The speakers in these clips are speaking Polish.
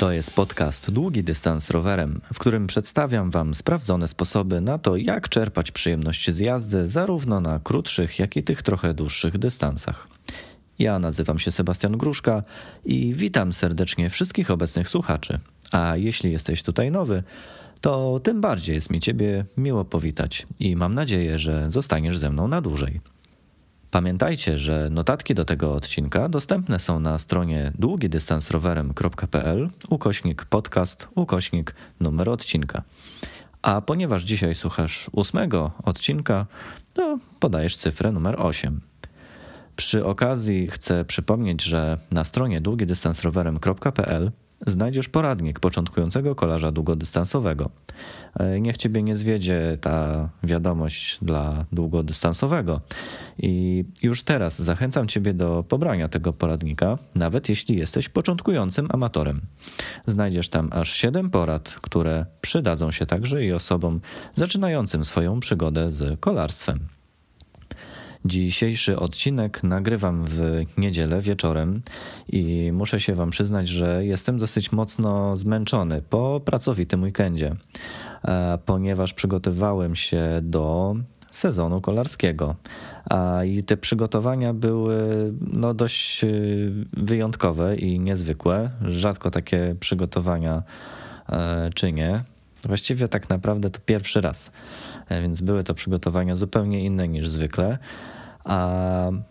To jest podcast Długi Dystans Rowerem, w którym przedstawiam Wam sprawdzone sposoby na to, jak czerpać przyjemność z jazdy zarówno na krótszych, jak i tych trochę dłuższych dystansach. Ja nazywam się Sebastian Gruszka i witam serdecznie wszystkich obecnych słuchaczy. A jeśli jesteś tutaj nowy, to tym bardziej jest mi Ciebie miło powitać i mam nadzieję, że zostaniesz ze mną na dłużej. Pamiętajcie, że notatki do tego odcinka dostępne są na stronie długidystansrowerem.pl ukośnik podcast ukośnik numer odcinka. A ponieważ dzisiaj słuchasz ósmego odcinka, to podajesz cyfrę numer 8. Przy okazji chcę przypomnieć, że na stronie długidystansrowerem.pl znajdziesz poradnik początkującego kolarza długodystansowego. E, niech ciebie nie zwiedzie ta wiadomość dla długodystansowego. I już teraz zachęcam ciebie do pobrania tego poradnika, nawet jeśli jesteś początkującym amatorem. Znajdziesz tam aż 7 porad, które przydadzą się także i osobom zaczynającym swoją przygodę z kolarstwem. Dzisiejszy odcinek nagrywam w niedzielę wieczorem i muszę się Wam przyznać, że jestem dosyć mocno zmęczony po pracowitym weekendzie, ponieważ przygotowałem się do sezonu kolarskiego. I te przygotowania były no, dość e, wyjątkowe i niezwykłe. Rzadko takie przygotowania e, czynię. Właściwie tak naprawdę to pierwszy raz, więc były to przygotowania zupełnie inne niż zwykle. A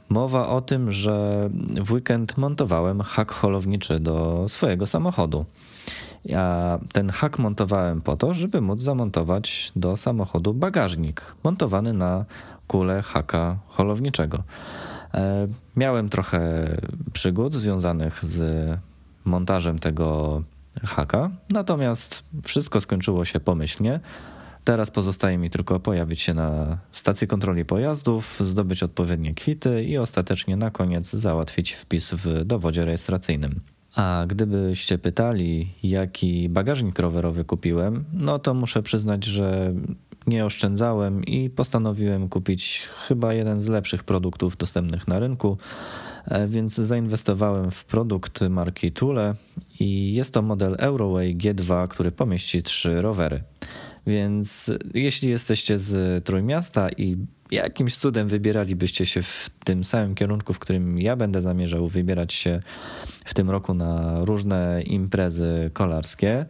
mowa o tym, że w weekend montowałem hak holowniczy do swojego samochodu. Ja ten hak montowałem po to, żeby móc zamontować do samochodu bagażnik montowany na kulę haka holowniczego. E, miałem trochę przygód związanych z montażem tego haka. Natomiast wszystko skończyło się pomyślnie. Teraz pozostaje mi tylko pojawić się na stacji kontroli pojazdów, zdobyć odpowiednie kwity i ostatecznie na koniec załatwić wpis w dowodzie rejestracyjnym. A gdybyście pytali, jaki bagażnik rowerowy kupiłem, no to muszę przyznać, że nie oszczędzałem i postanowiłem kupić chyba jeden z lepszych produktów dostępnych na rynku, e, więc zainwestowałem w produkt marki Thule i jest to model Euroway G2, który pomieści trzy rowery. Więc jeśli jesteście z Trójmiasta i jakimś cudem wybieralibyście się w tym samym kierunku, w którym ja będę zamierzał wybierać się w tym roku na różne imprezy kolarskie,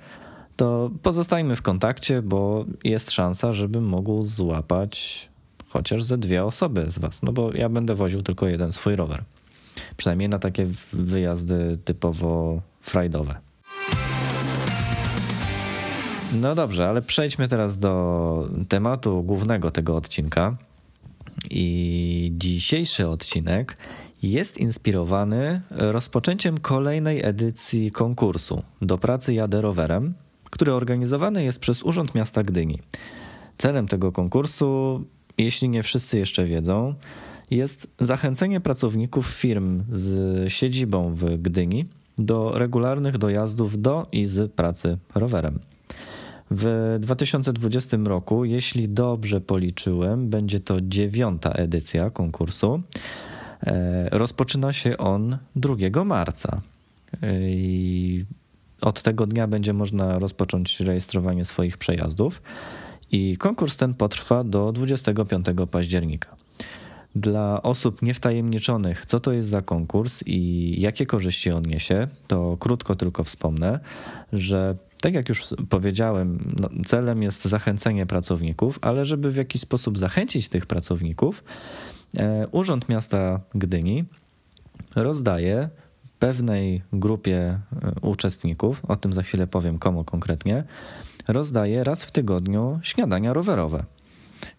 to pozostajmy w kontakcie, bo jest szansa, żebym mógł złapać chociaż ze dwie osoby z Was, no bo ja będę woził tylko jeden swój rower. Przynajmniej na takie wyjazdy typowo frajdowe. No dobrze, ale przejdźmy teraz do tematu głównego tego odcinka. I dzisiejszy odcinek jest inspirowany rozpoczęciem kolejnej edycji konkursu do pracy jadę rowerem, który organizowany jest przez Urząd Miasta Gdyni. Celem tego konkursu, jeśli nie wszyscy jeszcze wiedzą, jest zachęcenie pracowników firm z siedzibą w Gdyni do regularnych dojazdów do i z pracy rowerem. W 2020 roku, jeśli dobrze policzyłem, będzie to dziewiąta edycja konkursu. E, rozpoczyna się on 2 marca. E, I od tego dnia będzie można rozpocząć rejestrowanie swoich przejazdów. I konkurs ten potrwa do 25 października. Dla osób niewtajemniczonych, co to jest za konkurs i jakie korzyści on niesie, to krótko tylko wspomnę, że tak jak już powiedziałem, no, celem jest zachęcenie pracowników, ale żeby w jakiś sposób zachęcić tych pracowników, e, Urząd Miasta Gdyni rozdaje pewnej grupie e, uczestników, o tym za chwilę powiem komu konkretnie, rozdaje raz w tygodniu śniadania rowerowe.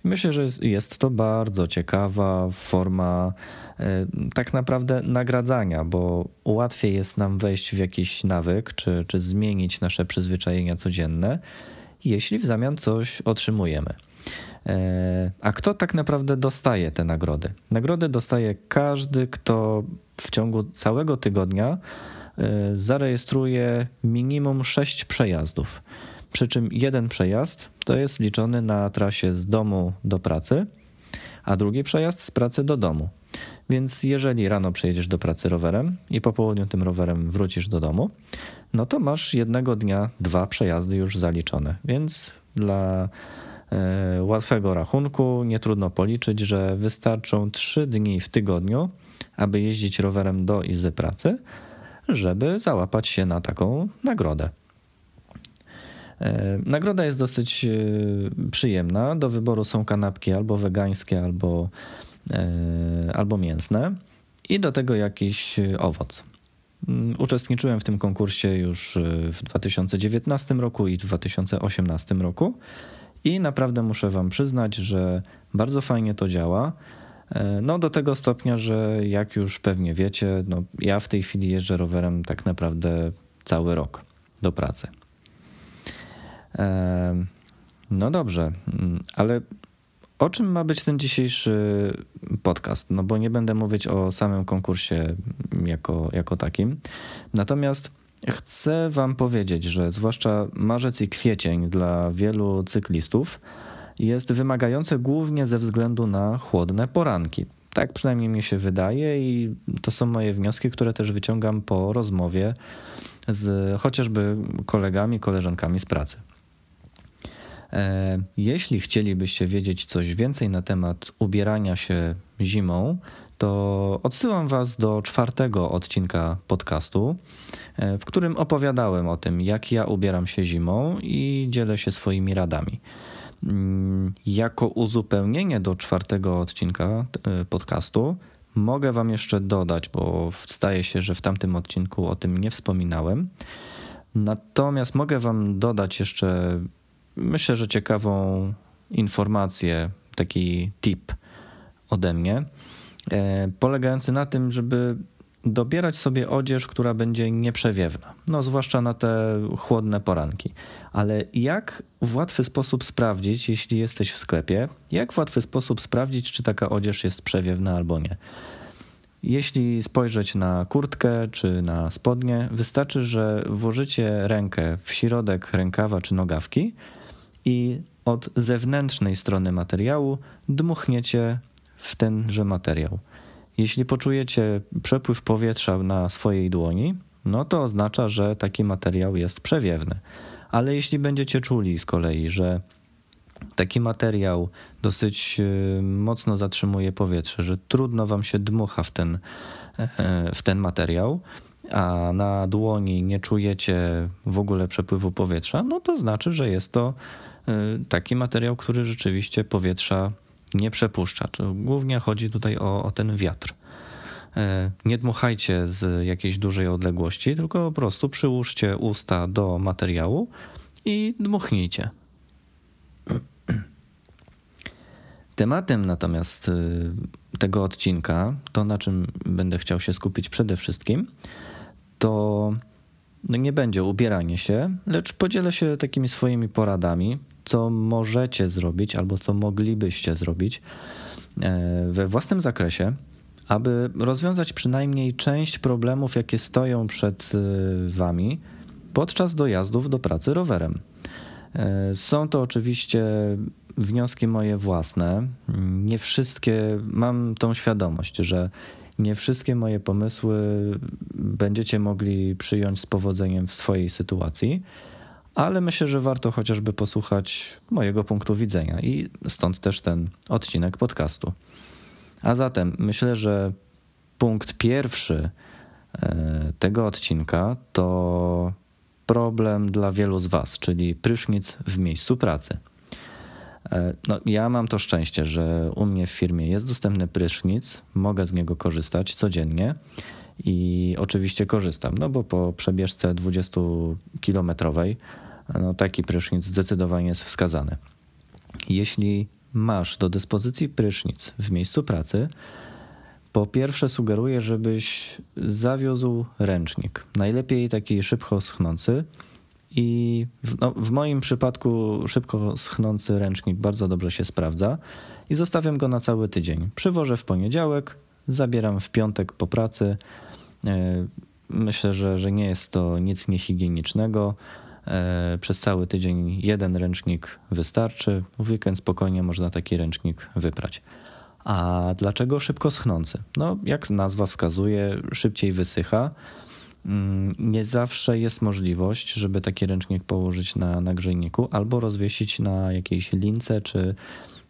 Myślę, że jest to bardzo ciekawa forma e, tak naprawdę nagradzania, bo łatwiej jest nam wejść w jakiś nawyk czy, czy zmienić nasze przyzwyczajenia codzienne, jeśli w zamian coś otrzymujemy. E, a kto tak naprawdę dostaje te nagrody? Nagrody dostaje każdy, kto w ciągu całego tygodnia e, zarejestruje minimum 6 przejazdów. Przy czym jeden przejazd to jest liczony na trasie z domu do pracy, a drugi przejazd z pracy do domu. Więc jeżeli rano przejedziesz do pracy rowerem i po południu tym rowerem wrócisz do domu, no to masz jednego dnia dwa przejazdy już zaliczone. Więc dla e, łatwego rachunku nie trudno policzyć, że wystarczą trzy dni w tygodniu, aby jeździć rowerem do i z pracy, żeby załapać się na taką nagrodę. E, nagroda jest dosyć e, przyjemna. Do wyboru są kanapki albo wegańskie, albo, albo mięsne i do tego jakiś owoc. Mm, uczestniczyłem w tym konkursie już w 2019 roku i w 2018 roku i naprawdę muszę Wam przyznać, że bardzo fajnie to działa. E, no do tego stopnia, że jak już pewnie wiecie, no ja w tej chwili jeżdżę rowerem tak naprawdę cały rok do pracy. No dobrze, mm, ale o czym ma być ten dzisiejszy podcast? No bo nie będę mówić o samym konkursie jako, jako takim. Natomiast chcę Wam powiedzieć, że zwłaszcza marzec i kwiecień dla wielu cyklistów jest wymagające głównie ze względu na chłodne poranki. Tak przynajmniej mi się wydaje, i to są moje wnioski, które też wyciągam po rozmowie z chociażby kolegami, koleżankami z pracy. E, jeśli chcielibyście wiedzieć coś więcej na temat ubierania się zimą, to odsyłam Was do czwartego odcinka podcastu, e, w którym opowiadałem o tym, jak ja ubieram się zimą i dzielę się swoimi radami. Mm, jako uzupełnienie do czwartego odcinka e, podcastu mogę Wam jeszcze dodać, bo staje się, że w tamtym odcinku o tym nie wspominałem. Natomiast mogę Wam dodać jeszcze myślę, że ciekawą informację, taki tip ode mnie, e, polegający na tym, żeby dobierać sobie odzież, która będzie nieprzewiewna, no zwłaszcza na te chłodne poranki. Ale jak w łatwy sposób sprawdzić, jeśli jesteś w sklepie, jak w łatwy sposób sprawdzić, czy taka odzież jest przewiewna albo nie? Jeśli spojrzeć na kurtkę czy na spodnie, wystarczy, że włożycie rękę w środek rękawa czy nogawki i od zewnętrznej strony materiału dmuchniecie w tenże materiał. Jeśli poczujecie przepływ powietrza na swojej dłoni, no to oznacza, że taki materiał jest przewiewny. Ale jeśli będziecie czuli z kolei, że taki materiał dosyć y, mocno zatrzymuje powietrze, że trudno wam się dmucha w ten, e, w ten materiał, a na dłoni nie czujecie w ogóle przepływu powietrza, no to znaczy, że jest to y, taki materiał, który rzeczywiście powietrza nie przepuszcza. Głównie chodzi tutaj o, o ten wiatr. E, nie dmuchajcie z jakiejś dużej odległości, tylko po prostu przyłóżcie usta do materiału i dmuchnijcie. Tematem natomiast y, tego odcinka, to na czym będę chciał się skupić przede wszystkim, to no nie będzie ubieranie się, lecz podzielę się takimi swoimi poradami, co możecie zrobić albo co moglibyście zrobić e, we własnym zakresie, aby rozwiązać przynajmniej część problemów, jakie stoją przed e, Wami podczas dojazdów do pracy rowerem. E, są to oczywiście wnioski moje własne. Nie wszystkie, mam tą świadomość, że nie wszystkie moje pomysły będziecie mogli przyjąć z powodzeniem w swojej sytuacji, ale myślę, że warto chociażby posłuchać mojego punktu widzenia i stąd też ten odcinek podcastu. A zatem myślę, że punkt pierwszy e, tego odcinka to problem dla wielu z Was, czyli prysznic w miejscu pracy. E, no, ja mam to szczęście, że u mnie w firmie jest dostępny prysznic, mogę z niego korzystać codziennie i oczywiście korzystam, no bo po przebieżce 20-kilometrowej no, taki prysznic zdecydowanie jest wskazany. Jeśli masz do dyspozycji prysznic w miejscu pracy, po pierwsze sugeruję, żebyś zawiózł ręcznik. Najlepiej taki szybko schnący, i w, no, w, moim przypadku szybko schnący ręcznik bardzo dobrze się sprawdza i zostawiam go na cały tydzień. Przywożę w poniedziałek, zabieram w piątek po pracy. E, myślę, że, że nie jest to nic niehigienicznego. E, przez cały tydzień jeden ręcznik wystarczy. W weekend spokojnie można taki ręcznik wyprać. A dlaczego szybko schnący? No, jak nazwa wskazuje, szybciej wysycha nie zawsze jest możliwość, żeby taki ręcznik położyć na nagrzejniku albo rozwiesić na jakiejś lince czy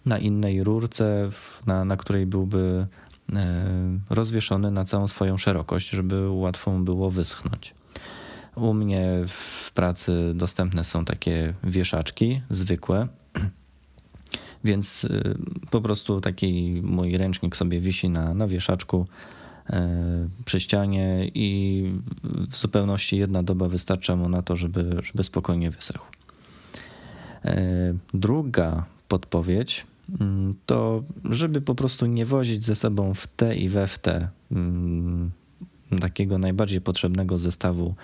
na innej rurce, na, na której byłby e, rozwieszony na całą swoją szerokość, żeby łatwo było wyschnąć. U mnie w pracy dostępne są takie wieszaczki zwykłe, więc y, po prostu taki mój ręcznik sobie wisi na, na wieszaczku przy ścianie i w zupełności jedna doba wystarcza mu na to, żeby, żeby spokojnie wysechł. E, druga podpowiedź mm, to, żeby po prostu nie wozić ze sobą w te i we w te mm, takiego najbardziej potrzebnego zestawu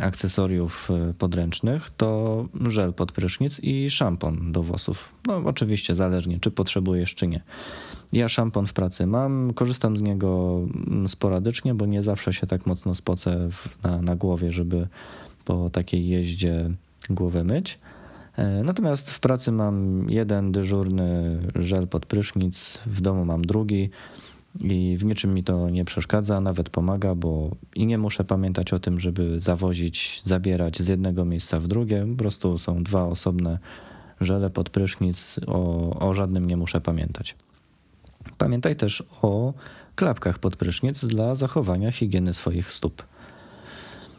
akcesoriów e, podręcznych to żel pod prysznic i szampon do włosów. No oczywiście zależnie czy potrzebujesz czy nie. Ja szampon w pracy mam, korzystam z niego mm, sporadycznie, bo nie zawsze się tak mocno spocę na, na głowie, żeby po takiej jeździe głowę myć. E, natomiast w pracy mam jeden dyżurny żel pod prysznic, w domu mam drugi i w niczym mi to nie przeszkadza, nawet pomaga, bo i nie muszę pamiętać o tym, żeby zawozić, zabierać z jednego miejsca w drugie. Po prostu są dwa osobne żele pod prysznic, o, o żadnym nie muszę pamiętać. Pamiętaj też o klapkach pod prysznic dla zachowania higieny swoich stóp.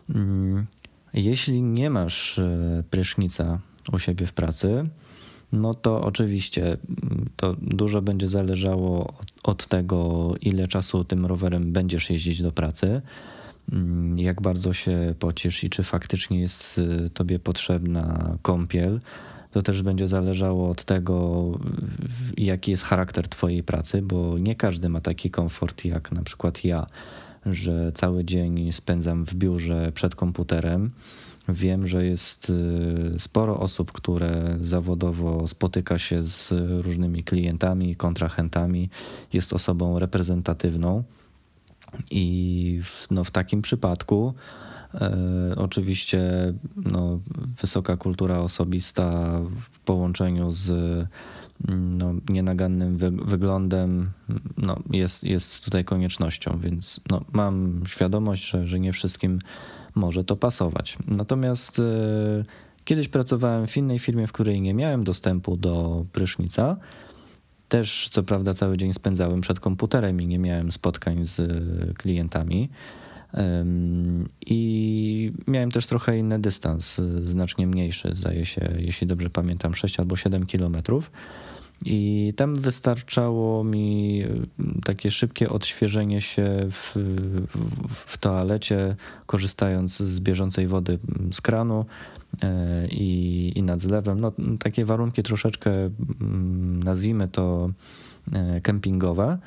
Mm, jeśli nie masz e, prysznica u siebie w pracy, no to oczywiście mm, to dużo będzie zależało od tego, ile czasu tym rowerem będziesz jeździć do pracy, mm, jak bardzo się pocisz i czy faktycznie jest y, tobie potrzebna kąpiel. To też będzie zależało od tego, jaki jest charakter Twojej pracy, bo nie każdy ma taki komfort jak na przykład ja, że cały dzień spędzam w biurze przed komputerem Wiem, że jest y, sporo osób, które zawodowo spotyka się z różnymi klientami, kontrahentami, jest osobą reprezentatywną i w, no, w takim przypadku e, oczywiście no, wysoka kultura osobista w połączeniu z no, nienagannym wy, wyglądem no, jest, jest tutaj koniecznością, więc no, mam świadomość, że, że nie wszystkim może to pasować. Natomiast e, kiedyś pracowałem w innej firmie, w której nie miałem dostępu do prysznica. Też, co prawda, cały dzień spędzałem przed komputerem i nie miałem spotkań z klientami. I miałem też trochę inny dystans, znacznie mniejszy, zdaje się, jeśli dobrze pamiętam, 6 albo 7 kilometrów. I tam wystarczało mi takie szybkie odświeżenie się w, w, toalecie, korzystając z bieżącej wody z kranu e, i, i nad zlewem. No, takie warunki troszeczkę, mm, nazwijmy to, e, kempingowe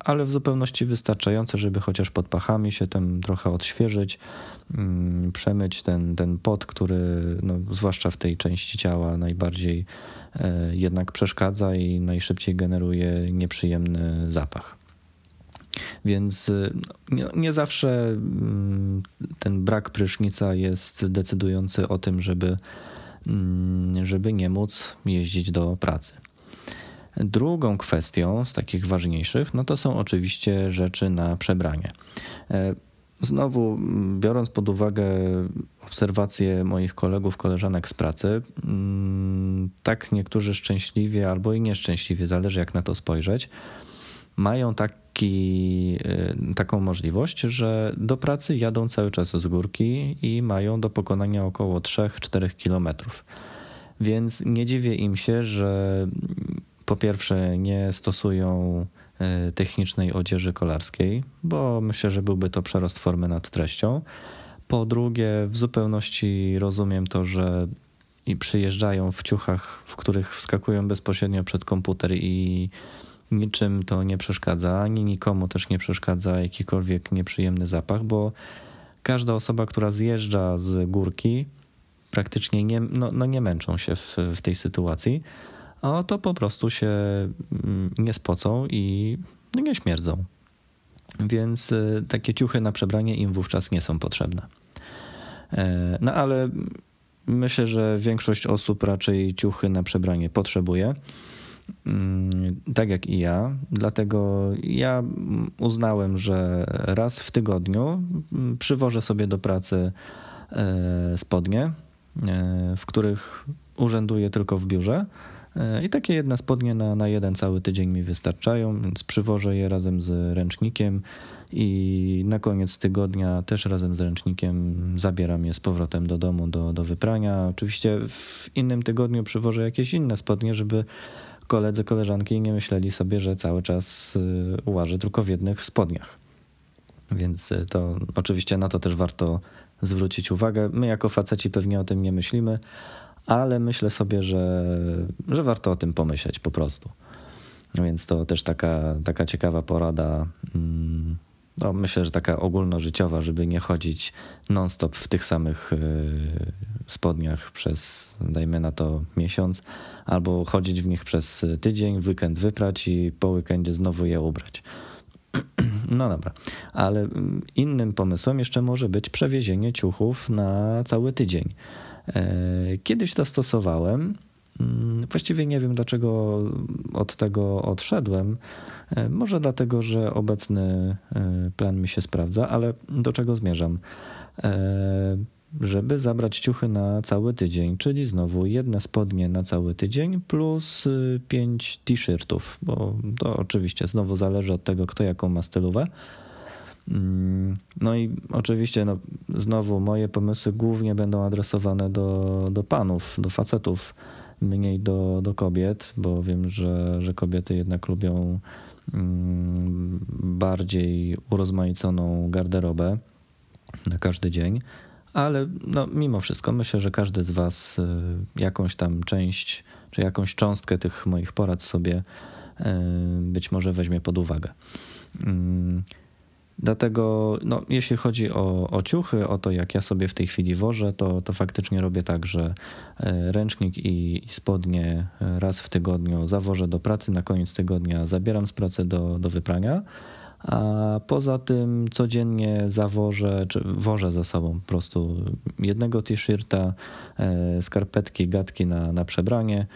ale w zupełności wystarczające, żeby chociaż pod pachami się tam trochę odświeżyć, mm, przemyć ten, ten pot, który no, zwłaszcza w tej części ciała najbardziej e, jednak przeszkadza i najszybciej generuje nieprzyjemny zapach. Więc e, nie, nie, zawsze mm, ten brak prysznica jest decydujący o tym, żeby, mm, żeby nie móc jeździć do pracy. Drugą kwestią z takich ważniejszych, no to są oczywiście rzeczy na przebranie. E, znowu, biorąc pod uwagę obserwacje moich kolegów, koleżanek z pracy, mm, tak niektórzy szczęśliwie albo i nieszczęśliwie, zależy jak na to spojrzeć, mają taki, e, taką możliwość, że do pracy jadą cały czas z górki i mają do pokonania około 3-4 kilometrów. Więc nie dziwię im się, że po pierwsze nie stosują e, technicznej odzieży kolarskiej, bo myślę, że byłby to przerost formy nad treścią. Po drugie, w zupełności rozumiem to, że i przyjeżdżają w ciuchach, w których wskakują bezpośrednio przed komputer i niczym to nie przeszkadza, ani nikomu też nie przeszkadza jakikolwiek nieprzyjemny zapach, bo każda osoba, która zjeżdża z górki, praktycznie nie, no, no nie męczą się w, w tej sytuacji a to po prostu się mm, nie spocą i nie śmierdzą. Więc y, takie ciuchy na przebranie im wówczas nie są potrzebne. E, no ale myślę, że większość osób raczej ciuchy na przebranie potrzebuje. mm, tak jak i ja. Dlatego ja uznałem, że raz w tygodniu mm, przywożę sobie do pracy e, spodnie, e, w których urzęduję tylko w biurze. E, I takie jedna spodnie na, na jeden cały tydzień mi wystarczają, więc przywożę je razem z ręcznikiem i na koniec tygodnia też razem z ręcznikiem zabieram je z powrotem do domu do, do wyprania. Oczywiście w innym tygodniu przywożę jakieś inne spodnie, żeby koledzy, koleżanki nie myśleli sobie, że cały czas y, łażę tylko w jednych spodniach. Więc y, to oczywiście na to też warto zwrócić uwagę. My jako faceci pewnie o tym nie myślimy, ale myślę sobie, że, że warto o tym pomyśleć po prostu. Więc to też taka, taka ciekawa porada. Mm, no, myślę, że taka ogólnożyciowa, żeby nie chodzić non-stop w tych samych y, spodniach przez, dajmy na to, miesiąc, albo chodzić w nich przez tydzień, weekend wyprać i po weekendzie znowu je ubrać. No dobra, ale mm, innym pomysłem jeszcze może być przewiezienie ciuchów na cały tydzień. E, kiedyś to stosowałem. Mm, właściwie nie wiem, dlaczego od tego odszedłem. E, może dlatego, że obecny e, plan mi się sprawdza, ale do czego zmierzam? Żeby zabrać ciuchy na cały tydzień, czyli znowu jedne spodnie na cały tydzień plus pięć t-shirtów, bo to oczywiście znowu zależy od tego, kto jaką ma stylówę. Mm, no i oczywiście no, znowu moje pomysły głównie będą adresowane do, do panów, do facetów, mniej do, do kobiet, bo wiem, że, że kobiety jednak lubią mm, bardziej urozmaiconą garderobę na każdy dzień. Ale no, mimo wszystko myślę, że każdy z Was y, jakąś tam część, czy jakąś cząstkę tych moich porad sobie y, być może weźmie pod uwagę. Mm, Dlatego, no, jeśli chodzi o, o ciuchy, o to, jak ja sobie w tej chwili wożę, to, to faktycznie robię tak, że e, ręcznik i, i spodnie raz w tygodniu zawożę do pracy, na koniec tygodnia zabieram z pracy do, do wyprania. A poza tym codziennie zawożę, czy wożę za sobą po prostu jednego t-shirta, e, skarpetki, gadki na, na przebranie,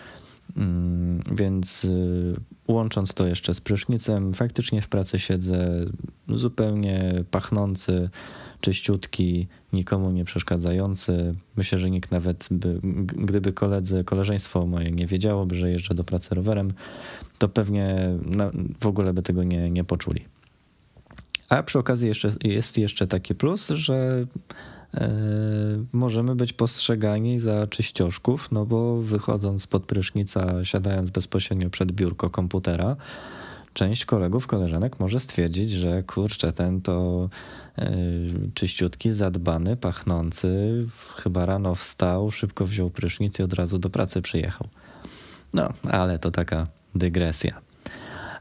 Mm, więc y, łącząc to jeszcze z prysznicem, faktycznie w pracy siedzę zupełnie pachnący, czyściutki, nikomu nie przeszkadzający. Myślę, że nikt nawet, by, gdyby koledzy, koleżeństwo moje nie wiedziałoby, że jeżdżę do pracy rowerem, to pewnie w ogóle by tego nie, nie poczuli. A przy okazji jeszcze, jest jeszcze taki plus, że E, możemy być postrzegani za czyścioszków, no bo wychodząc pod prysznica, siadając bezpośrednio przed biurko komputera, część kolegów, koleżanek może stwierdzić, że kurczę, ten to e, czyściutki, zadbany, pachnący, chyba rano wstał, szybko wziął prysznic i od razu do pracy przyjechał. No, ale to taka dygresja.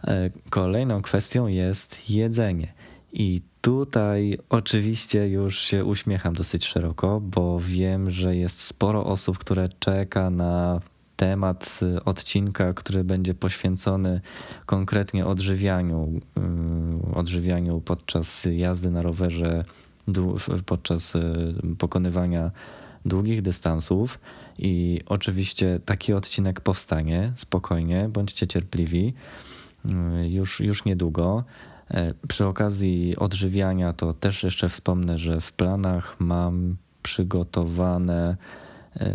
E, kolejną kwestią jest jedzenie. I tutaj oczywiście już się uśmiecham dosyć szeroko, bo wiem, że jest sporo osób, które czeka na temat odcinka, który będzie poświęcony konkretnie odżywianiu, y, odżywianiu podczas jazdy na rowerze, podczas y, pokonywania długich dystansów. I oczywiście taki odcinek powstanie, spokojnie, bądźcie cierpliwi, y, już, już niedługo. E, przy okazji odżywiania to też jeszcze wspomnę, że w planach mam przygotowane, e,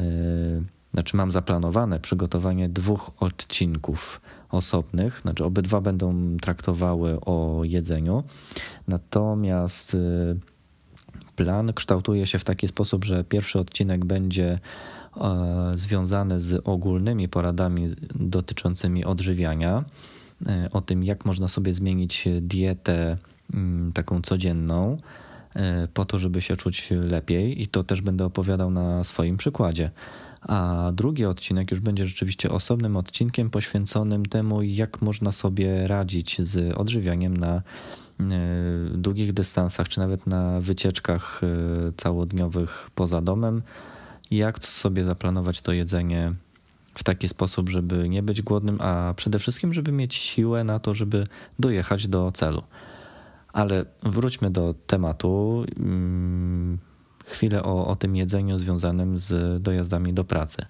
znaczy mam zaplanowane przygotowanie dwóch odcinków osobnych, znaczy obydwa będą traktowały o jedzeniu. Natomiast e, plan kształtuje się w taki sposób, że pierwszy odcinek będzie związany z ogólnymi poradami dotyczącymi odżywiania o tym, jak można sobie zmienić dietę mm, taką codzienną, e, po to, żeby się czuć lepiej, i to też będę opowiadał na swoim przykładzie. A drugi odcinek już będzie rzeczywiście osobnym odcinkiem poświęconym temu, jak można sobie radzić z odżywianiem na e, długich dystansach, czy nawet na wycieczkach całodniowych poza domem. Jak sobie zaplanować to jedzenie w taki sposób, żeby nie być głodnym, a przede wszystkim, żeby mieć siłę na to, żeby dojechać do celu. Ale wróćmy do tematu. Mm, chwilę o, o tym jedzeniu związanym z dojazdami do pracy.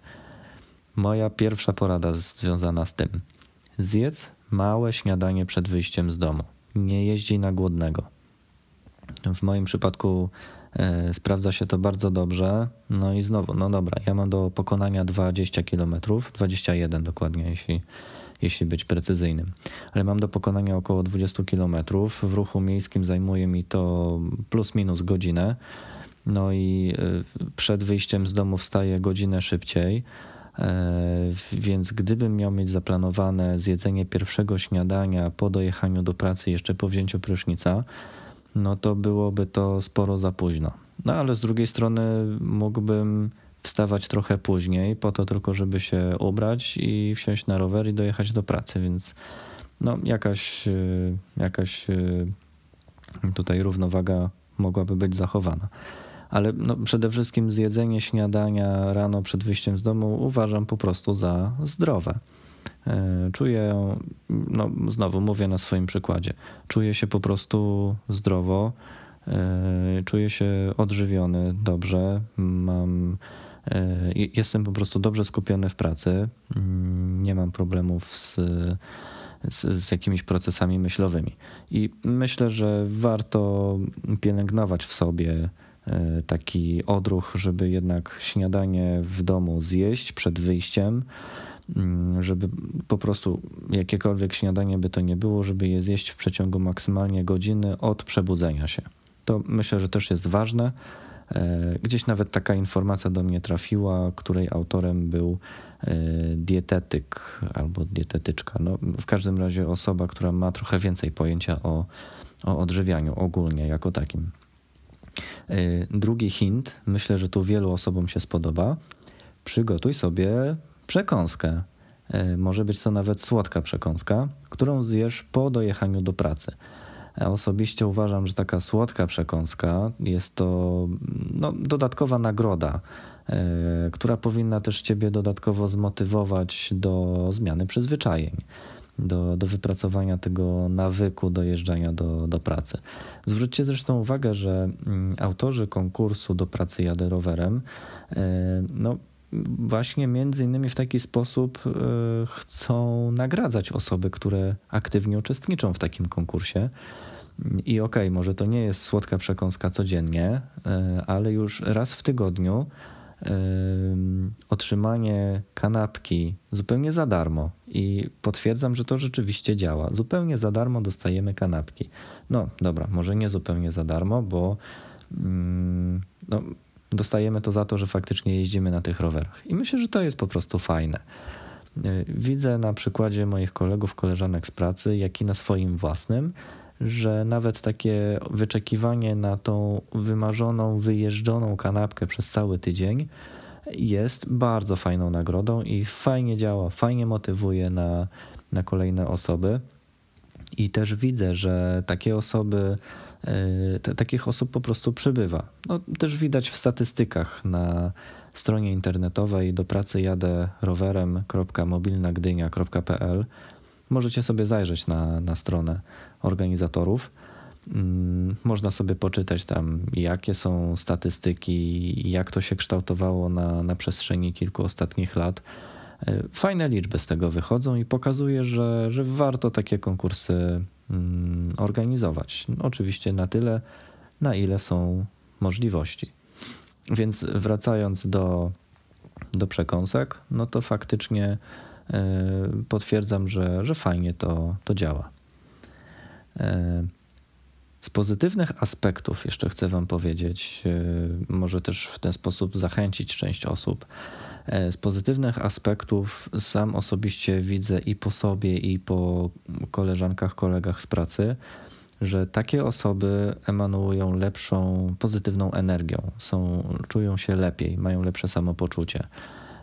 Moja pierwsza porada związana z tym. zjedz małe śniadanie przed wyjściem z domu. Nie jeździ na głodnego. W moim przypadku sprawdza się to bardzo dobrze. No i znowu, no dobra, ja mam do pokonania 20 km, 21 dokładnie, jeśli, jeśli być precyzyjnym. Ale mam do pokonania około 20 km. W ruchu miejskim zajmuje mi to plus minus godzinę. No i e, przed wyjściem z domu wstaję godzinę szybciej. E, więc gdybym miał mieć zaplanowane zjedzenie pierwszego śniadania po dojechaniu do pracy, jeszcze po wzięciu prysznica, no to byłoby to sporo za późno. No ale z drugiej strony mógłbym wstawać trochę później, po to tylko, żeby się ubrać i wsiąść na rower i dojechać do pracy, więc no jakaś, e, jakaś e, tutaj równowaga mogłaby być zachowana ale no, przede wszystkim zjedzenie śniadania rano przed wyjściem z domu uważam po prostu za zdrowe. E, czuję, no znowu mówię na swoim przykładzie, czuję się po prostu zdrowo, e, czuję się odżywiony dobrze, mam, e, jestem po prostu dobrze skupiony w pracy, mm, nie mam problemów z, z, z jakimiś procesami myślowymi. I myślę, że warto pielęgnować w sobie taki odruch, żeby jednak śniadanie w domu zjeść przed wyjściem, żeby po prostu jakiekolwiek śniadanie by to nie było, żeby je zjeść w przeciągu maksymalnie godziny od przebudzenia się. To myślę, że też jest ważne. E, gdzieś nawet taka informacja do mnie trafiła, której autorem był e, dietetyk albo dietetyczka. No, w każdym razie osoba, która ma trochę więcej pojęcia o, o odżywianiu ogólnie jako takim. Y, drugi hint, myślę, że tu wielu osobom się spodoba. Przygotuj sobie przekąskę. Y, może być to nawet słodka przekąska, którą zjesz po dojechaniu do pracy. Osobiście uważam, że taka słodka przekąska jest to no, dodatkowa nagroda, y, która powinna też Ciebie dodatkowo zmotywować do zmiany przyzwyczajeń do, do wypracowania tego nawyku dojeżdżania do, do pracy. Zwróćcie zresztą uwagę, że mm, autorzy konkursu do pracy jadę rowerem, e, no właśnie między innymi w taki sposób e, chcą nagradzać osoby, które aktywnie uczestniczą w takim konkursie. I okej, okay, może to nie jest słodka przekąska codziennie, e, ale już raz w tygodniu otrzymanie kanapki zupełnie za darmo i potwierdzam, że to rzeczywiście działa. Zupełnie za darmo dostajemy kanapki. No dobra, może nie zupełnie za darmo, bo mm, no, dostajemy to za to, że faktycznie jeździmy na tych rowerach. I myślę, że to jest po prostu fajne. E, widzę na przykładzie moich kolegów, koleżanek z pracy, jak i na swoim własnym, że nawet takie wyczekiwanie na tą wymarzoną, wyjeżdżoną kanapkę przez cały tydzień jest bardzo fajną nagrodą i fajnie działa, fajnie motywuje na, na kolejne osoby. I też widzę, że takie osoby, e, takich osób po prostu przybywa. No, też widać w statystykach na stronie internetowej do pracy jadę rowerem.mobilnagdynia.pl Możecie sobie zajrzeć na, na stronę organizatorów. Mm, można sobie poczytać tam, jakie są statystyki, jak to się kształtowało na, na przestrzeni kilku ostatnich lat. E, fajne liczby z tego wychodzą i pokazuje, że, że warto takie konkursy mm, organizować. Oczywiście na tyle, na ile są możliwości. Więc wracając do, do przekąsek, no to faktycznie E, potwierdzam, że, że fajnie to, to działa. E, z pozytywnych aspektów jeszcze chcę Wam powiedzieć, e, może też w ten sposób zachęcić część osób. Z pozytywnych aspektów sam osobiście widzę i po sobie, i po koleżankach, kolegach z pracy, że takie osoby emanują lepszą, pozytywną energią, są, czują się lepiej, mają lepsze samopoczucie.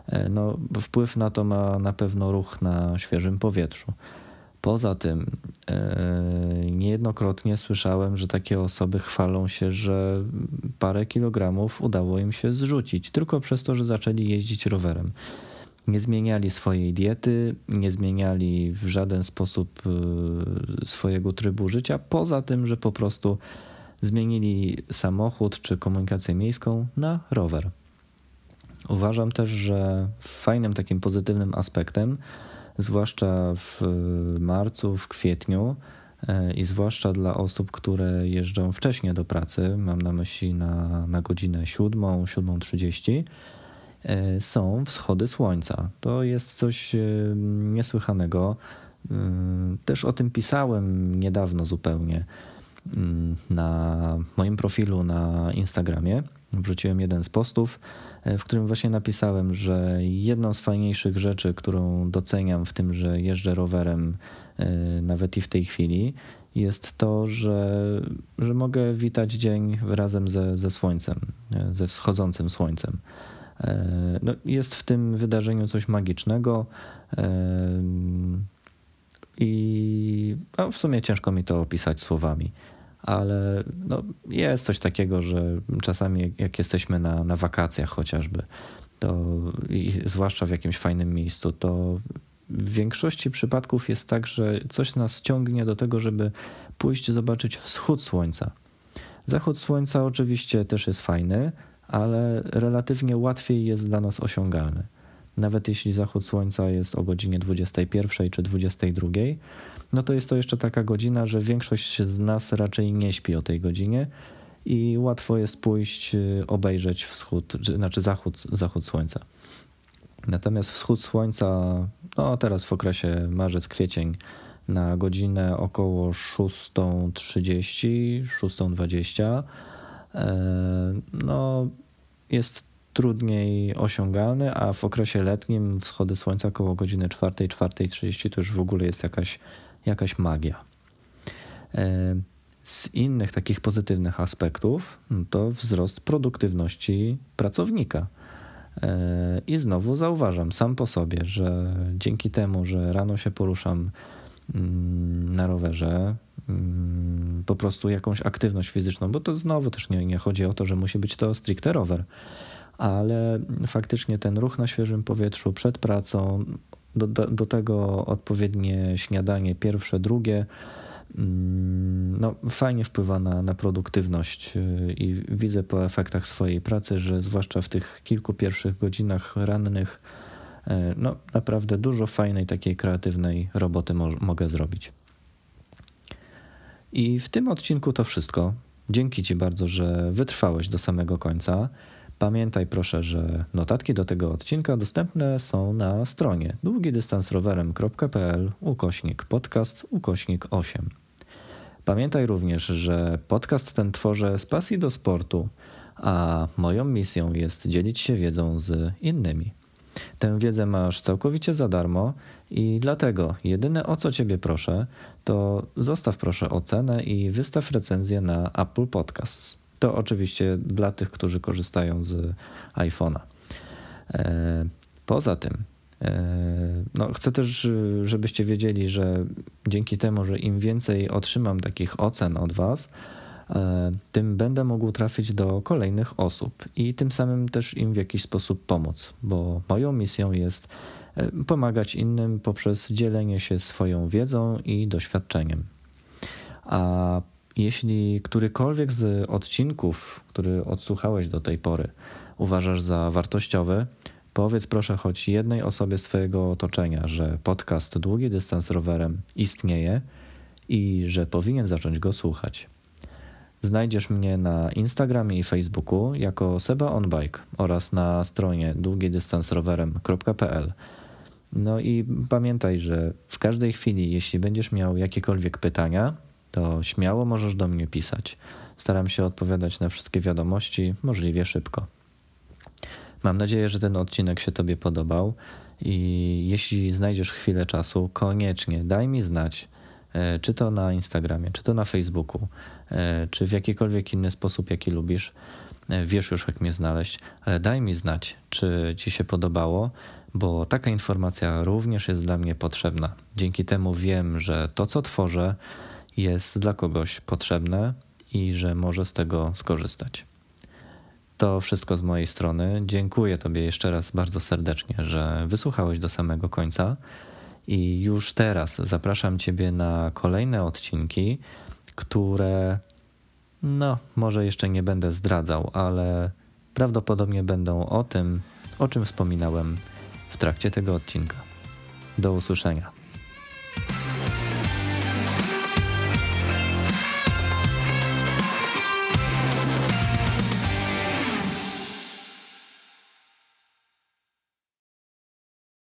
E, no, wpływ na to ma na pewno ruch na świeżym powietrzu. Poza tym, e, niejednokrotnie słyszałem, że takie osoby chwalą się, że parę kilogramów udało im się zrzucić tylko przez to, że zaczęli jeździć rowerem. Nie zmieniali swojej diety, nie zmieniali w żaden sposób e, swojego trybu życia, poza tym, że po prostu zmienili samochód czy komunikację miejską na rower. Uważam też, że fajnym takim pozytywnym aspektem zwłaszcza w marcu, w kwietniu i zwłaszcza dla osób, które jeżdżą wcześniej do pracy, mam na myśli na, na godzinę 7, 7.30, są wschody słońca. To jest coś niesłychanego. Też o tym pisałem niedawno zupełnie Mm, na moim profilu na Instagramie. Wrzuciłem jeden z postów, e, w którym właśnie napisałem, że jedną z fajniejszych rzeczy, którą doceniam w tym, że jeżdżę rowerem e, nawet i w tej chwili, jest to, że, że mogę witać dzień razem ze, ze słońcem, e, ze wschodzącym słońcem. No, jest w tym wydarzeniu coś magicznego i no, w sumie ciężko mi to opisać słowami ale no, jest coś takiego, że czasami jak jesteśmy na, na wakacjach chociażby, to zwłaszcza w jakimś fajnym miejscu, to w większości przypadków jest tak, że coś nas ciągnie do tego, żeby pójść zobaczyć wschód słońca. Zachód słońca oczywiście też jest fajny, ale relatywnie łatwiej jest dla nas osiągalny. Nawet jeśli zachód słońca jest o godzinie 21 czy 22, no to jest to jeszcze taka godzina, że większość z nas raczej nie śpi o tej godzinie i łatwo jest pójść, y, obejrzeć wschód, znaczy zachód, zachód słońca. Natomiast wschód słońca, no teraz w okresie marzec, kwiecień, na godzinę około 6.30, 6.20, e, no jest trudniej osiągalny, a w okresie letnim wschody słońca około godziny 4, 4.30 to już w ogóle jest jakaś jakaś magia. E, z innych takich pozytywnych aspektów no to wzrost produktywności pracownika. E, I znowu zauważam sam po sobie, że dzięki temu, że rano się poruszam mm, na rowerze, mm, po prostu jakąś aktywność fizyczną, bo to znowu też nie, nie chodzi o to, że musi być to stricte rower, ale faktycznie ten ruch na świeżym powietrzu przed pracą, do, do, do tego odpowiednie śniadanie, pierwsze, drugie, mm, no, fajnie wpływa na, na produktywność y, i widzę po efektach swojej pracy, że zwłaszcza w tych kilku pierwszych godzinach rannych, y, no, naprawdę dużo fajnej, takiej kreatywnej roboty mo mogę zrobić. I w tym odcinku to wszystko. Dzięki Ci bardzo, że wytrwałeś do samego końca. Pamiętaj proszę, że notatki do tego odcinka dostępne są na stronie długidystansrowerem.pl ukośnik podcast ukośnik 8. Pamiętaj również, że podcast ten tworzę z pasji do sportu, a moją misją jest dzielić się wiedzą z innymi. Tę wiedzę masz całkowicie za darmo i dlatego jedyne o co Ciebie proszę, to zostaw proszę ocenę i wystaw recenzję na Apple Podcasts. To oczywiście dla tych, którzy korzystają z iPhone'a. E, poza tym, e, no, chcę też, żebyście wiedzieli, że dzięki temu, że im więcej otrzymam takich ocen od Was, e, tym będę mógł trafić do kolejnych osób i tym samym też im w jakiś sposób pomóc, bo moją misją jest pomagać innym poprzez dzielenie się swoją wiedzą i doświadczeniem. A jeśli którykolwiek z odcinków, który odsłuchałeś do tej pory, uważasz za wartościowy, powiedz proszę choć jednej osobie z Twojego otoczenia, że podcast Długi Dystans Rowerem istnieje i że powinien zacząć go słuchać. Znajdziesz mnie na Instagramie i Facebooku jako Seba On Bike oraz na stronie długidystansrowerem.pl. No i pamiętaj, że w każdej chwili, jeśli będziesz miał jakiekolwiek pytania, to śmiało możesz do mnie pisać. Staram się odpowiadać na wszystkie wiadomości możliwie szybko. Mam nadzieję, że ten odcinek się Tobie podobał i jeśli znajdziesz chwilę czasu, koniecznie daj mi znać, e, czy to na Instagramie, czy to na Facebooku, e, czy w jakikolwiek inny sposób, jaki lubisz. E, wiesz już, jak mnie znaleźć, ale daj mi znać, czy Ci się podobało, bo taka informacja również jest dla mnie potrzebna. Dzięki temu wiem, że to, co tworzę, jest dla kogoś potrzebne i że może z tego skorzystać. To wszystko z mojej strony. Dziękuję Tobie jeszcze raz bardzo serdecznie, że wysłuchałeś do samego końca. I już teraz zapraszam Ciebie na kolejne odcinki, które, no, może jeszcze nie będę zdradzał, ale prawdopodobnie będą o tym, o czym wspominałem w trakcie tego odcinka. Do usłyszenia.